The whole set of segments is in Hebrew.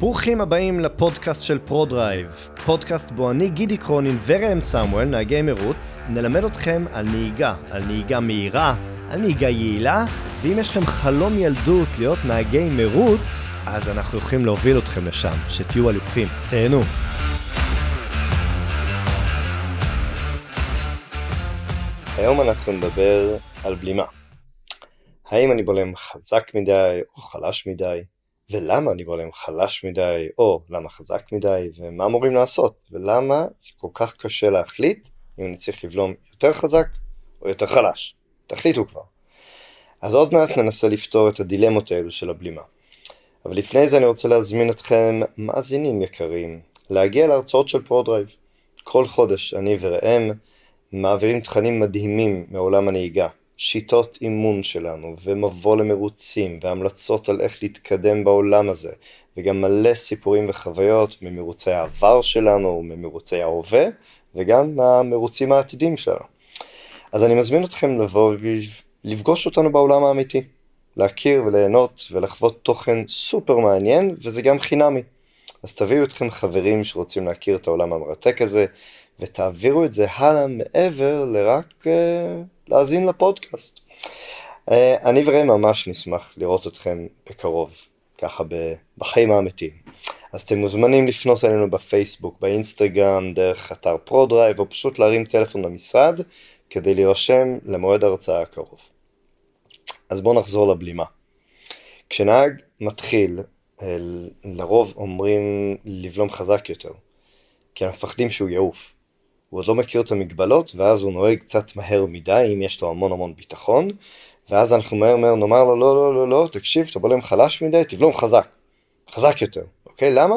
ברוכים הבאים לפודקאסט של ProDrive, פודקאסט בו אני גידי קרונין וראם סמואל, נהגי מרוץ, נלמד אתכם על נהיגה, על נהיגה מהירה, על נהיגה יעילה, ואם יש לכם חלום ילדות להיות נהגי מרוץ, אז אנחנו יכולים להוביל אתכם לשם, שתהיו אלופים. תהנו. היום אנחנו נדבר על בלימה. האם אני בולם חזק מדי או חלש מדי? ולמה אני בולם חלש מדי או למה חזק מדי ומה אמורים לעשות ולמה זה כל כך קשה להחליט אם אני צריך לבלום יותר חזק או יותר חלש. תחליטו כבר. אז עוד מעט ננסה לפתור את הדילמות האלו של הבלימה. אבל לפני זה אני רוצה להזמין אתכם, מאזינים יקרים, להגיע להרצאות של ProDrive. כל חודש אני וראם מעבירים תכנים מדהימים מעולם הנהיגה. שיטות אימון שלנו, ומבוא למרוצים, והמלצות על איך להתקדם בעולם הזה, וגם מלא סיפורים וחוויות ממרוצי העבר שלנו, ממרוצי ההווה, וגם מהמרוצים העתידים שלנו. אז אני מזמין אתכם לבוא ולפגוש אותנו בעולם האמיתי, להכיר וליהנות ולחוות תוכן סופר מעניין, וזה גם חינמי. אז תביאו אתכם חברים שרוצים להכיר את העולם המרתק הזה, ותעבירו את זה הלאה מעבר לרק אה, להאזין לפודקאסט. אה, אני וראם ממש נשמח לראות אתכם בקרוב, ככה בחיים האמיתיים. אז אתם מוזמנים לפנות אלינו בפייסבוק, באינסטגרם, דרך אתר ProDrive, או פשוט להרים טלפון למשרד כדי להירשם למועד ההרצאה הקרוב. אז בואו נחזור לבלימה. כשנהג מתחיל, אה, לרוב אומרים לבלום חזק יותר, כי אנחנו מפחדים שהוא יעוף. הוא עוד לא מכיר את המגבלות, ואז הוא נוהג קצת מהר מדי, אם יש לו המון המון ביטחון, ואז אנחנו מהר מהר נאמר לו, לא, לא, לא, לא, תקשיב, אתה בולם חלש מדי, תבלום חזק, חזק יותר, אוקיי? למה?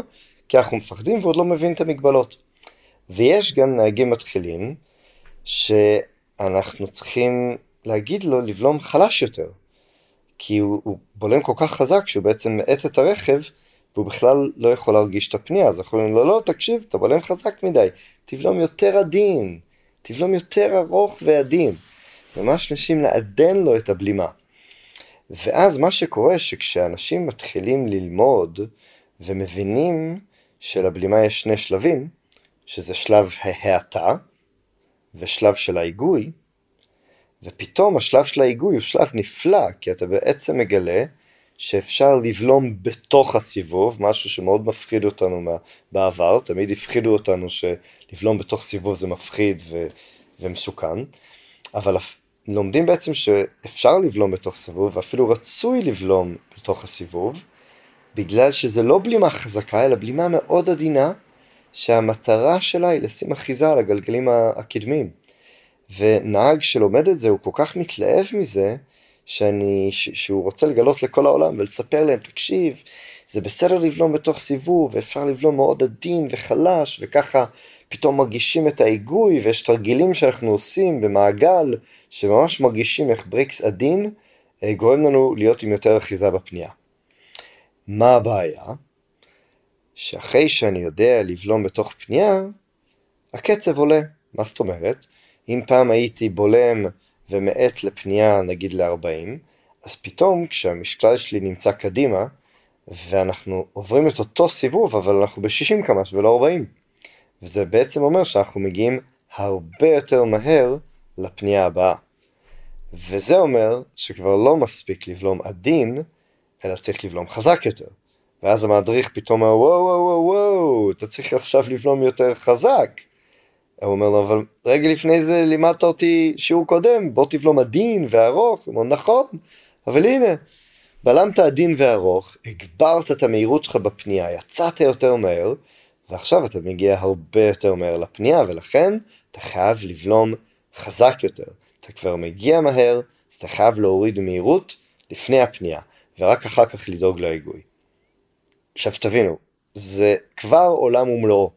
כי אנחנו מפחדים ועוד לא מבין את המגבלות. ויש גם נהגים מתחילים, שאנחנו צריכים להגיד לו לבלום חלש יותר, כי הוא, הוא בולם כל כך חזק שהוא בעצם מאט את הרכב, והוא בכלל לא יכול להרגיש את הפנייה, אז אנחנו אומרים לו, לא, תקשיב, אתה בולם חזק מדי, תבלום יותר עדין, תבלום יותר ארוך ועדין. ממש נשים לעדן לו את הבלימה. ואז מה שקורה שכשאנשים מתחילים ללמוד ומבינים שלבלימה יש שני שלבים, שזה שלב ההאטה ושלב של ההיגוי, ופתאום השלב של ההיגוי הוא שלב נפלא, כי אתה בעצם מגלה שאפשר לבלום בתוך הסיבוב, משהו שמאוד מפחיד אותנו בעבר, תמיד הפחידו אותנו שלבלום בתוך סיבוב זה מפחיד ו- ומסוכן, אבל לומדים בעצם שאפשר לבלום בתוך סיבוב, ואפילו רצוי לבלום בתוך הסיבוב, בגלל שזה לא בלימה חזקה, אלא בלימה מאוד עדינה, שהמטרה שלה היא לשים אחיזה על הגלגלים הקדמיים. ונהג שלומד את זה הוא כל כך מתלהב מזה, שאני, ש, שהוא רוצה לגלות לכל העולם ולספר להם, תקשיב, זה בסדר לבלום בתוך סיבוב, ואפשר לבלום מאוד עדין וחלש, וככה פתאום מרגישים את ההיגוי, ויש תרגילים שאנחנו עושים במעגל, שממש מרגישים איך בריקס עדין אה, גורם לנו להיות עם יותר אחיזה בפנייה. מה הבעיה? שאחרי שאני יודע לבלום בתוך פנייה, הקצב עולה. מה זאת אומרת? אם פעם הייתי בולם ומאט לפנייה נגיד ל-40, אז פתאום כשהמשקל שלי נמצא קדימה, ואנחנו עוברים את אותו סיבוב, אבל אנחנו ב-60 קמ"ש ולא 40. וזה בעצם אומר שאנחנו מגיעים הרבה יותר מהר לפנייה הבאה. וזה אומר שכבר לא מספיק לבלום עדין, אלא צריך לבלום חזק יותר. ואז המדריך פתאום אומר וואו וואו וואו וואו, אתה צריך עכשיו לבלום יותר חזק. הוא אומר לו, אבל רגע לפני זה לימדת אותי שיעור קודם, בוא תבלום עדין וארוך. הוא אומר, נכון, אבל הנה, בלמת עדין וארוך, הגברת את המהירות שלך בפנייה, יצאת יותר מהר, ועכשיו אתה מגיע הרבה יותר מהר לפנייה, ולכן אתה חייב לבלום חזק יותר. אתה כבר מגיע מהר, אז אתה חייב להוריד מהירות לפני הפנייה, ורק אחר כך לדאוג להיגוי. עכשיו תבינו, זה כבר עולם ומלואו.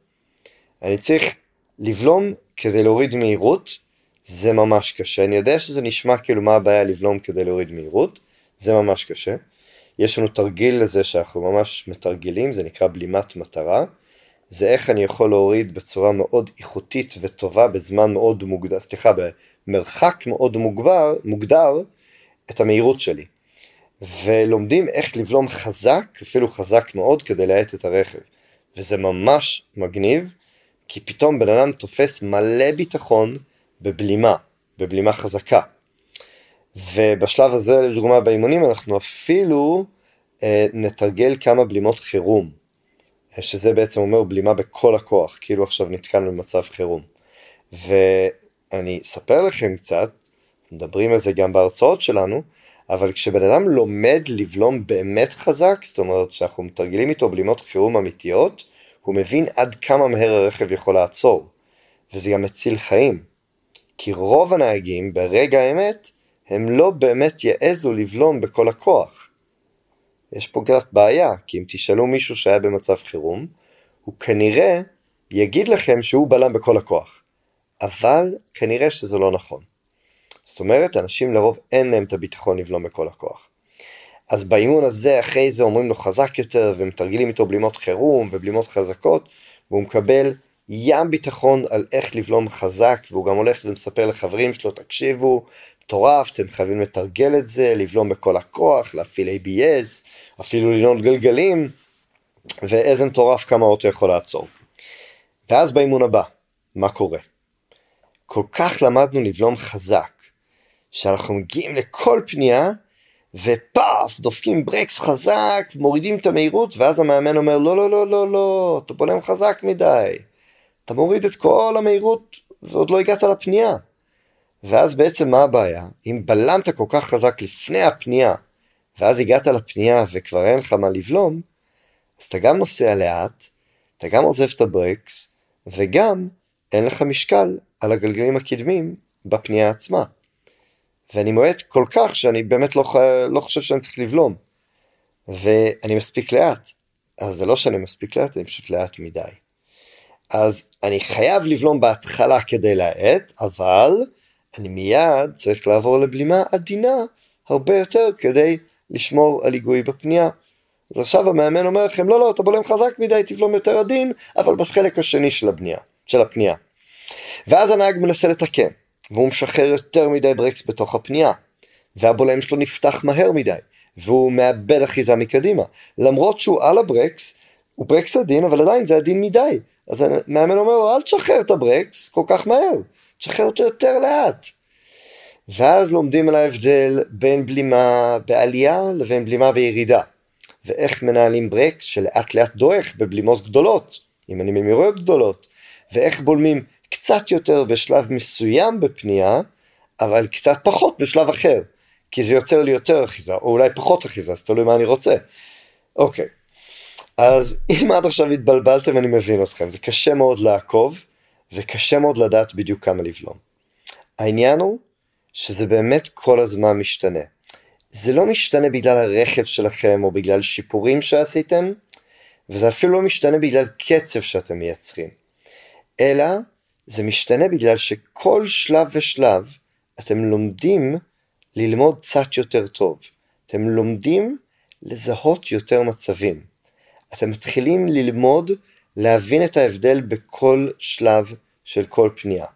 אני צריך לבלום כדי להוריד מהירות זה ממש קשה. אני יודע שזה נשמע כאילו מה הבעיה לבלום כדי להוריד מהירות, זה ממש קשה. יש לנו תרגיל לזה שאנחנו ממש מתרגלים, זה נקרא בלימת מטרה. זה איך אני יכול להוריד בצורה מאוד איכותית וטובה בזמן מאוד מוגדר, סליחה, במרחק מאוד מוגבר, מוגדר את המהירות שלי. ולומדים איך לבלום חזק, אפילו חזק מאוד, כדי להאט את הרכב. וזה ממש מגניב, כי פתאום בן אדם תופס מלא ביטחון בבלימה, בבלימה חזקה. ובשלב הזה, לדוגמה באימונים, אנחנו אפילו אה, נתרגל כמה בלימות חירום, שזה בעצם אומר בלימה בכל הכוח, כאילו עכשיו נתקענו במצב חירום. ואני אספר לכם קצת, מדברים על זה גם בהרצאות שלנו, אבל כשבן אדם לומד לבלום באמת חזק, זאת אומרת שאנחנו מתרגלים איתו בלימות חירום אמיתיות, הוא מבין עד כמה מהר הרכב יכול לעצור, וזה גם מציל חיים. כי רוב הנהגים ברגע האמת הם לא באמת יעזו לבלום בכל הכוח. יש פה קצת בעיה, כי אם תשאלו מישהו שהיה במצב חירום, הוא כנראה יגיד לכם שהוא בלם בכל הכוח. אבל כנראה שזה לא נכון. זאת אומרת, אנשים לרוב אין להם את הביטחון לבלום בכל הכוח. אז באימון הזה, אחרי זה אומרים לו חזק יותר, ומתרגלים איתו בלימות חירום ובלימות חזקות, והוא מקבל ים ביטחון על איך לבלום חזק, והוא גם הולך ומספר לחברים שלו, תקשיבו, מטורף, אתם חייבים לתרגל את זה, לבלום בכל הכוח, להפעיל ABS, אפילו לנעוד גלגלים, ואיזה מטורף כמה אוטו יכול לעצור. ואז באימון הבא, מה קורה? כל כך למדנו לבלום חזק, שאנחנו מגיעים לכל פנייה, ופאף, דופקים ברקס חזק, מורידים את המהירות, ואז המאמן אומר, לא, לא, לא, לא, לא, אתה בולם חזק מדי. אתה מוריד את כל המהירות, ועוד לא הגעת לפנייה. ואז בעצם מה הבעיה? אם בלמת כל כך חזק לפני הפנייה, ואז הגעת לפנייה וכבר אין לך מה לבלום, אז אתה גם נוסע לאט, אתה גם עוזב את הברקס, וגם אין לך משקל על הגלגלים הקדמים בפנייה עצמה. ואני מועט כל כך שאני באמת לא, לא חושב שאני צריך לבלום. ואני מספיק לאט. אז זה לא שאני מספיק לאט, אני פשוט לאט מדי. אז אני חייב לבלום בהתחלה כדי להאט, אבל אני מיד צריך לעבור לבלימה עדינה הרבה יותר כדי לשמור על היגוי בפנייה. אז עכשיו המאמן אומר לכם, לא, לא, אתה בולם חזק מדי, תבלום יותר עדין, אבל בחלק השני של הבנייה, של הפנייה. ואז הנהג מנסה לתקן, והוא משחרר יותר מדי ברקס בתוך הפנייה, והבולם שלו נפתח מהר מדי, והוא מאבד אחיזה מקדימה. למרות שהוא על הברקס, הוא ברקס עדין, אבל עדיין זה עדין מדי. אז המאמן אומר לו, אל תשחרר את הברקס כל כך מהר, תשחרר אותו יותר לאט. ואז לומדים על ההבדל בין בלימה בעלייה לבין בלימה בירידה. ואיך מנהלים ברקס שלאט לאט דועך בבלימות גדולות, אם אני במהירויות גדולות, ואיך בולמים קצת יותר בשלב מסוים בפנייה, אבל קצת פחות בשלב אחר, כי זה יוצר לי יותר אחיזה, או אולי פחות אחיזה, אז תלוי מה אני רוצה. אוקיי, אז אם עד עכשיו התבלבלתם אני מבין אתכם, זה קשה מאוד לעקוב, וקשה מאוד לדעת בדיוק כמה לבלום. העניין הוא שזה באמת כל הזמן משתנה. זה לא משתנה בגלל הרכב שלכם או בגלל שיפורים שעשיתם, וזה אפילו לא משתנה בגלל קצב שאתם מייצרים, אלא זה משתנה בגלל שכל שלב ושלב אתם לומדים ללמוד קצת יותר טוב. אתם לומדים לזהות יותר מצבים. אתם מתחילים ללמוד להבין את ההבדל בכל שלב של כל פנייה.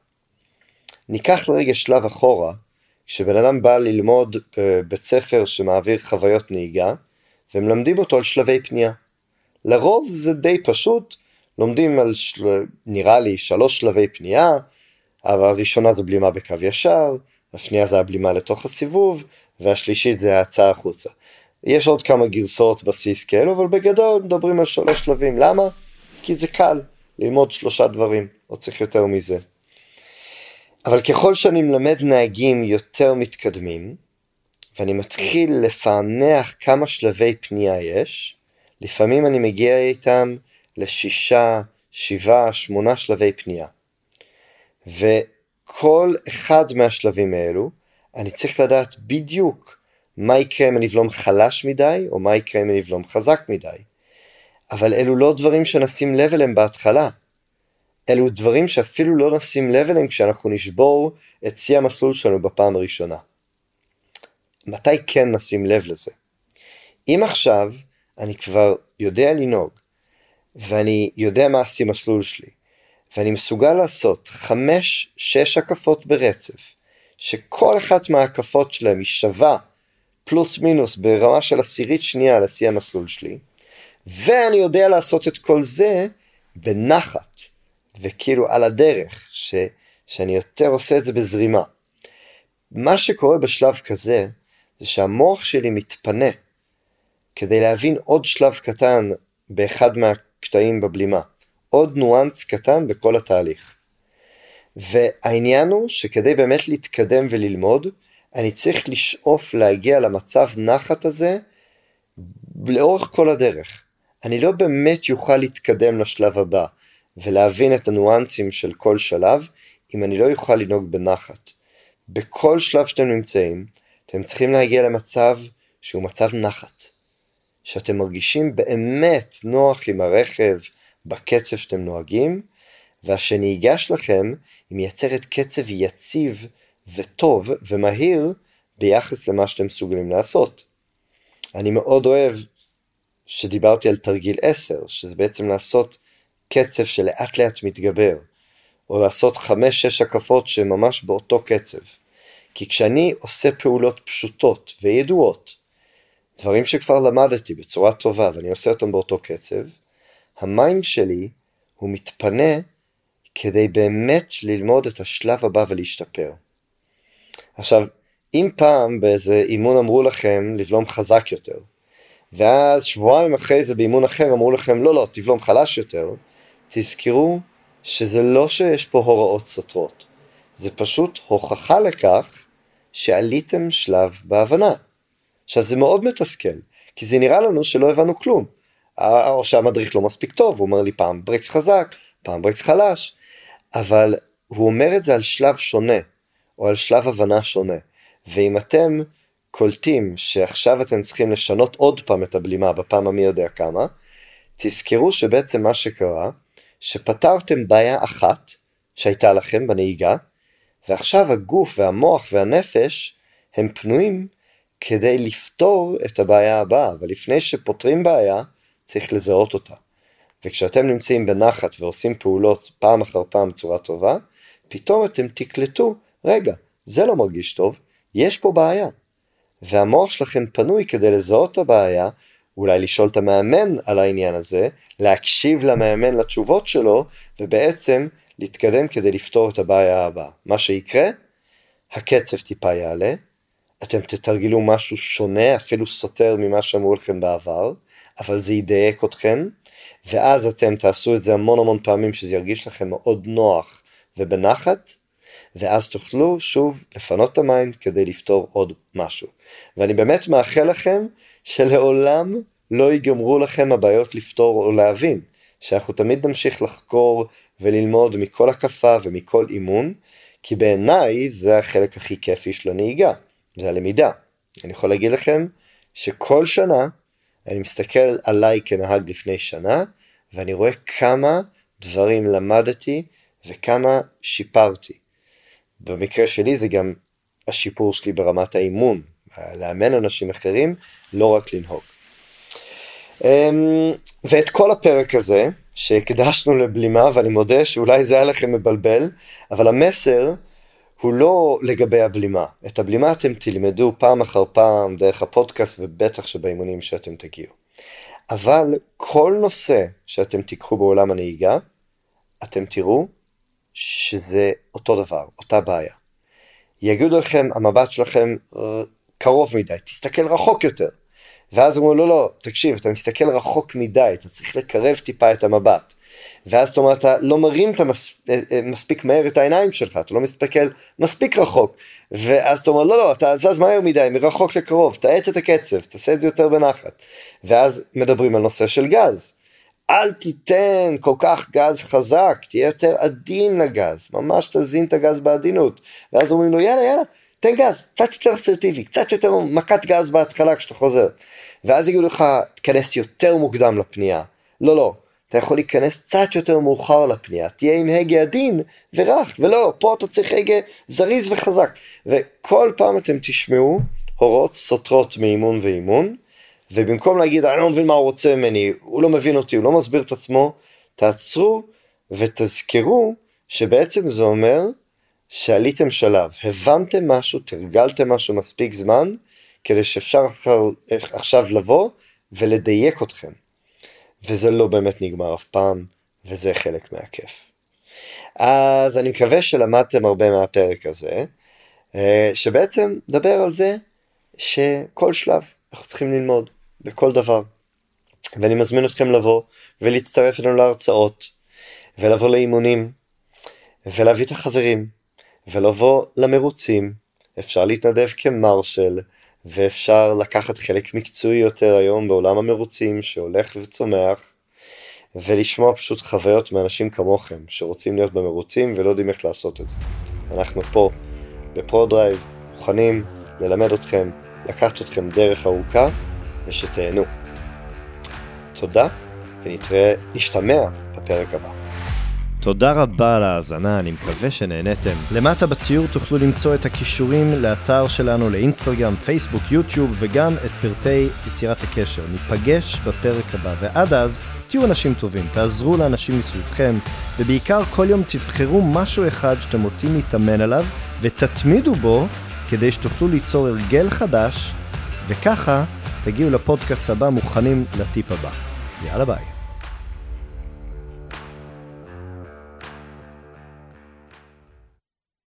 ניקח לרגע שלב אחורה, כשבן אדם בא ללמוד בבית ספר שמעביר חוויות נהיגה, ומלמדים אותו על שלבי פנייה. לרוב זה די פשוט, לומדים על, של... נראה לי, שלוש שלבי פנייה, הראשונה זה בלימה בקו ישר, השנייה זה הבלימה לתוך הסיבוב, והשלישית זה ההצעה החוצה. יש עוד כמה גרסאות בסיס כאלו, אבל בגדול מדברים על שלוש שלבים. למה? כי זה קל ללמוד שלושה דברים, לא צריך יותר מזה. אבל ככל שאני מלמד נהגים יותר מתקדמים, ואני מתחיל לפענח כמה שלבי פנייה יש, לפעמים אני מגיע איתם לשישה, שבעה, שמונה שלבי פנייה. וכל אחד מהשלבים האלו, אני צריך לדעת בדיוק מה יקרה אם אני אבלום חלש מדי, או מה יקרה אם אני אבלום חזק מדי. אבל אלו לא דברים שנשים לב אליהם בהתחלה. אלו דברים שאפילו לא נשים לב אליהם כשאנחנו נשבור את שיא המסלול שלנו בפעם הראשונה. מתי כן נשים לב לזה? אם עכשיו אני כבר יודע לנהוג, ואני יודע מה השיא מסלול שלי, ואני מסוגל לעשות 5-6 הקפות ברצף, שכל אחת מההקפות שלהם היא שווה פלוס מינוס ברמה של עשירית שנייה לשיא המסלול שלי, ואני יודע לעשות את כל זה בנחת, וכאילו על הדרך, ש, שאני יותר עושה את זה בזרימה. מה שקורה בשלב כזה, זה שהמוח שלי מתפנה כדי להבין עוד שלב קטן באחד מהקטעים בבלימה, עוד ניואנס קטן בכל התהליך. והעניין הוא שכדי באמת להתקדם וללמוד, אני צריך לשאוף להגיע למצב נחת הזה לאורך כל הדרך. אני לא באמת יוכל להתקדם לשלב הבא ולהבין את הניואנסים של כל שלב אם אני לא יוכל לנהוג בנחת. בכל שלב שאתם נמצאים, אתם צריכים להגיע למצב שהוא מצב נחת. שאתם מרגישים באמת נוח עם הרכב בקצב שאתם נוהגים, והשנהיגה שלכם היא מייצרת קצב יציב וטוב ומהיר ביחס למה שאתם מסוגלים לעשות. אני מאוד אוהב שדיברתי על תרגיל 10, שזה בעצם לעשות קצב שלאט לאט מתגבר, או לעשות 5-6 הקפות שממש באותו קצב. כי כשאני עושה פעולות פשוטות וידועות, דברים שכבר למדתי בצורה טובה ואני עושה אותם באותו קצב, ה mind שלי הוא מתפנה כדי באמת ללמוד את השלב הבא ולהשתפר. עכשיו, אם פעם באיזה אימון אמרו לכם לבלום חזק יותר, ואז שבועיים אחרי זה באימון אחר אמרו לכם לא לא תבלום חלש יותר, תזכרו שזה לא שיש פה הוראות סותרות, זה פשוט הוכחה לכך שעליתם שלב בהבנה. עכשיו זה מאוד מתסכל, כי זה נראה לנו שלא הבנו כלום. או שהמדריך לא מספיק טוב, הוא אומר לי פעם ברקס חזק, פעם ברקס חלש, אבל הוא אומר את זה על שלב שונה, או על שלב הבנה שונה. ואם אתם קולטים שעכשיו אתם צריכים לשנות עוד פעם את הבלימה בפעם המי יודע כמה, תזכרו שבעצם מה שקרה, שפתרתם בעיה אחת שהייתה לכם בנהיגה, ועכשיו הגוף והמוח והנפש הם פנויים כדי לפתור את הבעיה הבאה, אבל לפני שפותרים בעיה, צריך לזהות אותה. וכשאתם נמצאים בנחת ועושים פעולות פעם אחר פעם בצורה טובה, פתאום אתם תקלטו, רגע, זה לא מרגיש טוב, יש פה בעיה. והמוח שלכם פנוי כדי לזהות את הבעיה, אולי לשאול את המאמן על העניין הזה, להקשיב למאמן לתשובות שלו, ובעצם להתקדם כדי לפתור את הבעיה הבאה. מה שיקרה, הקצב טיפה יעלה, אתם תתרגלו משהו שונה, אפילו סותר ממה שאמרו לכם בעבר, אבל זה ידייק אתכם, ואז אתם תעשו את זה המון המון פעמים שזה ירגיש לכם מאוד נוח ובנחת, ואז תוכלו שוב לפנות את ה mind כדי לפתור עוד משהו. ואני באמת מאחל לכם שלעולם לא ייגמרו לכם הבעיות לפתור או להבין, שאנחנו תמיד נמשיך לחקור וללמוד מכל הקפה ומכל אימון, כי בעיניי זה החלק הכי כיפי של הנהיגה, זה הלמידה. אני יכול להגיד לכם שכל שנה אני מסתכל עליי כנהג לפני שנה, ואני רואה כמה דברים למדתי וכמה שיפרתי. במקרה שלי זה גם השיפור שלי ברמת האימון, לאמן אנשים אחרים, לא רק לנהוג. אמ, ואת כל הפרק הזה, שהקדשנו לבלימה, ואני מודה שאולי זה היה לכם מבלבל, אבל המסר הוא לא לגבי הבלימה. את הבלימה אתם תלמדו פעם אחר פעם דרך הפודקאסט ובטח שבאימונים שאתם תגיעו. אבל כל נושא שאתם תיקחו בעולם הנהיגה, אתם תראו שזה אותו דבר, אותה בעיה. יגידו לכם, המבט שלכם אה, קרוב מדי, תסתכל רחוק יותר. ואז אמרו, לא, לא, תקשיב, אתה מסתכל רחוק מדי, אתה צריך לקרב טיפה את המבט. ואז אתה אומר, אתה לא מרים את המס... אה, אה, מספיק מהר את העיניים שלך, אתה לא מסתכל מספיק רחוק. ואז אתה אומר, לא, לא, אתה זז מהר מדי, מרחוק לקרוב, תאט את הקצב, תעשה את זה יותר בנחת. ואז מדברים על נושא של גז. אל תיתן כל כך גז חזק, תהיה יותר עדין לגז, ממש תזין את הגז בעדינות. ואז אומרים לו, יאללה, יאללה, תן גז, קצת יותר אסרטיבי, קצת יותר מכת גז בהתחלה כשאתה חוזר. ואז יגידו לך, תיכנס יותר מוקדם לפנייה. לא, לא, אתה יכול להיכנס קצת יותר מאוחר לפנייה, תהיה עם הגה עדין ורך, ולא, פה אתה צריך הגה זריז וחזק. וכל פעם אתם תשמעו הוראות סותרות מאימון ואימון, ובמקום להגיד אני לא מבין מה הוא רוצה ממני, הוא לא מבין אותי, הוא לא מסביר את עצמו, תעצרו ותזכרו שבעצם זה אומר שעליתם שלב, הבנתם משהו, תרגלתם משהו מספיק זמן, כדי שאפשר עכשיו לבוא ולדייק אתכם. וזה לא באמת נגמר אף פעם, וזה חלק מהכיף. אז אני מקווה שלמדתם הרבה מהפרק הזה, אה, שבעצם מדבר על זה שכל שלב אנחנו צריכים ללמוד, בכל דבר. ואני מזמין אתכם לבוא ולהצטרף אלינו להרצאות, ולבוא לאימונים, ולהביא את החברים, ולבוא למרוצים. אפשר להתנדב כמרשל, ואפשר לקחת חלק מקצועי יותר היום בעולם המרוצים שהולך וצומח, ולשמוע פשוט חוויות מאנשים כמוכם שרוצים להיות במרוצים ולא יודעים איך לעשות את זה. אנחנו פה בפרו-דרייב מוכנים ללמד אתכם, לקחת אתכם דרך ארוכה ושתהנו. תודה ונתראה, נשתמע בפרק הבא. תודה רבה על ההאזנה, אני מקווה שנהניתם. למטה בציור תוכלו למצוא את הכישורים לאתר שלנו לאינסטגרם, פייסבוק, יוטיוב וגם את פרטי יצירת הקשר. ניפגש בפרק הבא, ועד אז תהיו אנשים טובים, תעזרו לאנשים מסביבכם, ובעיקר כל יום תבחרו משהו אחד שאתם רוצים להתאמן עליו, ותתמידו בו כדי שתוכלו ליצור הרגל חדש, וככה תגיעו לפודקאסט הבא מוכנים לטיפ הבא. יאללה ביי.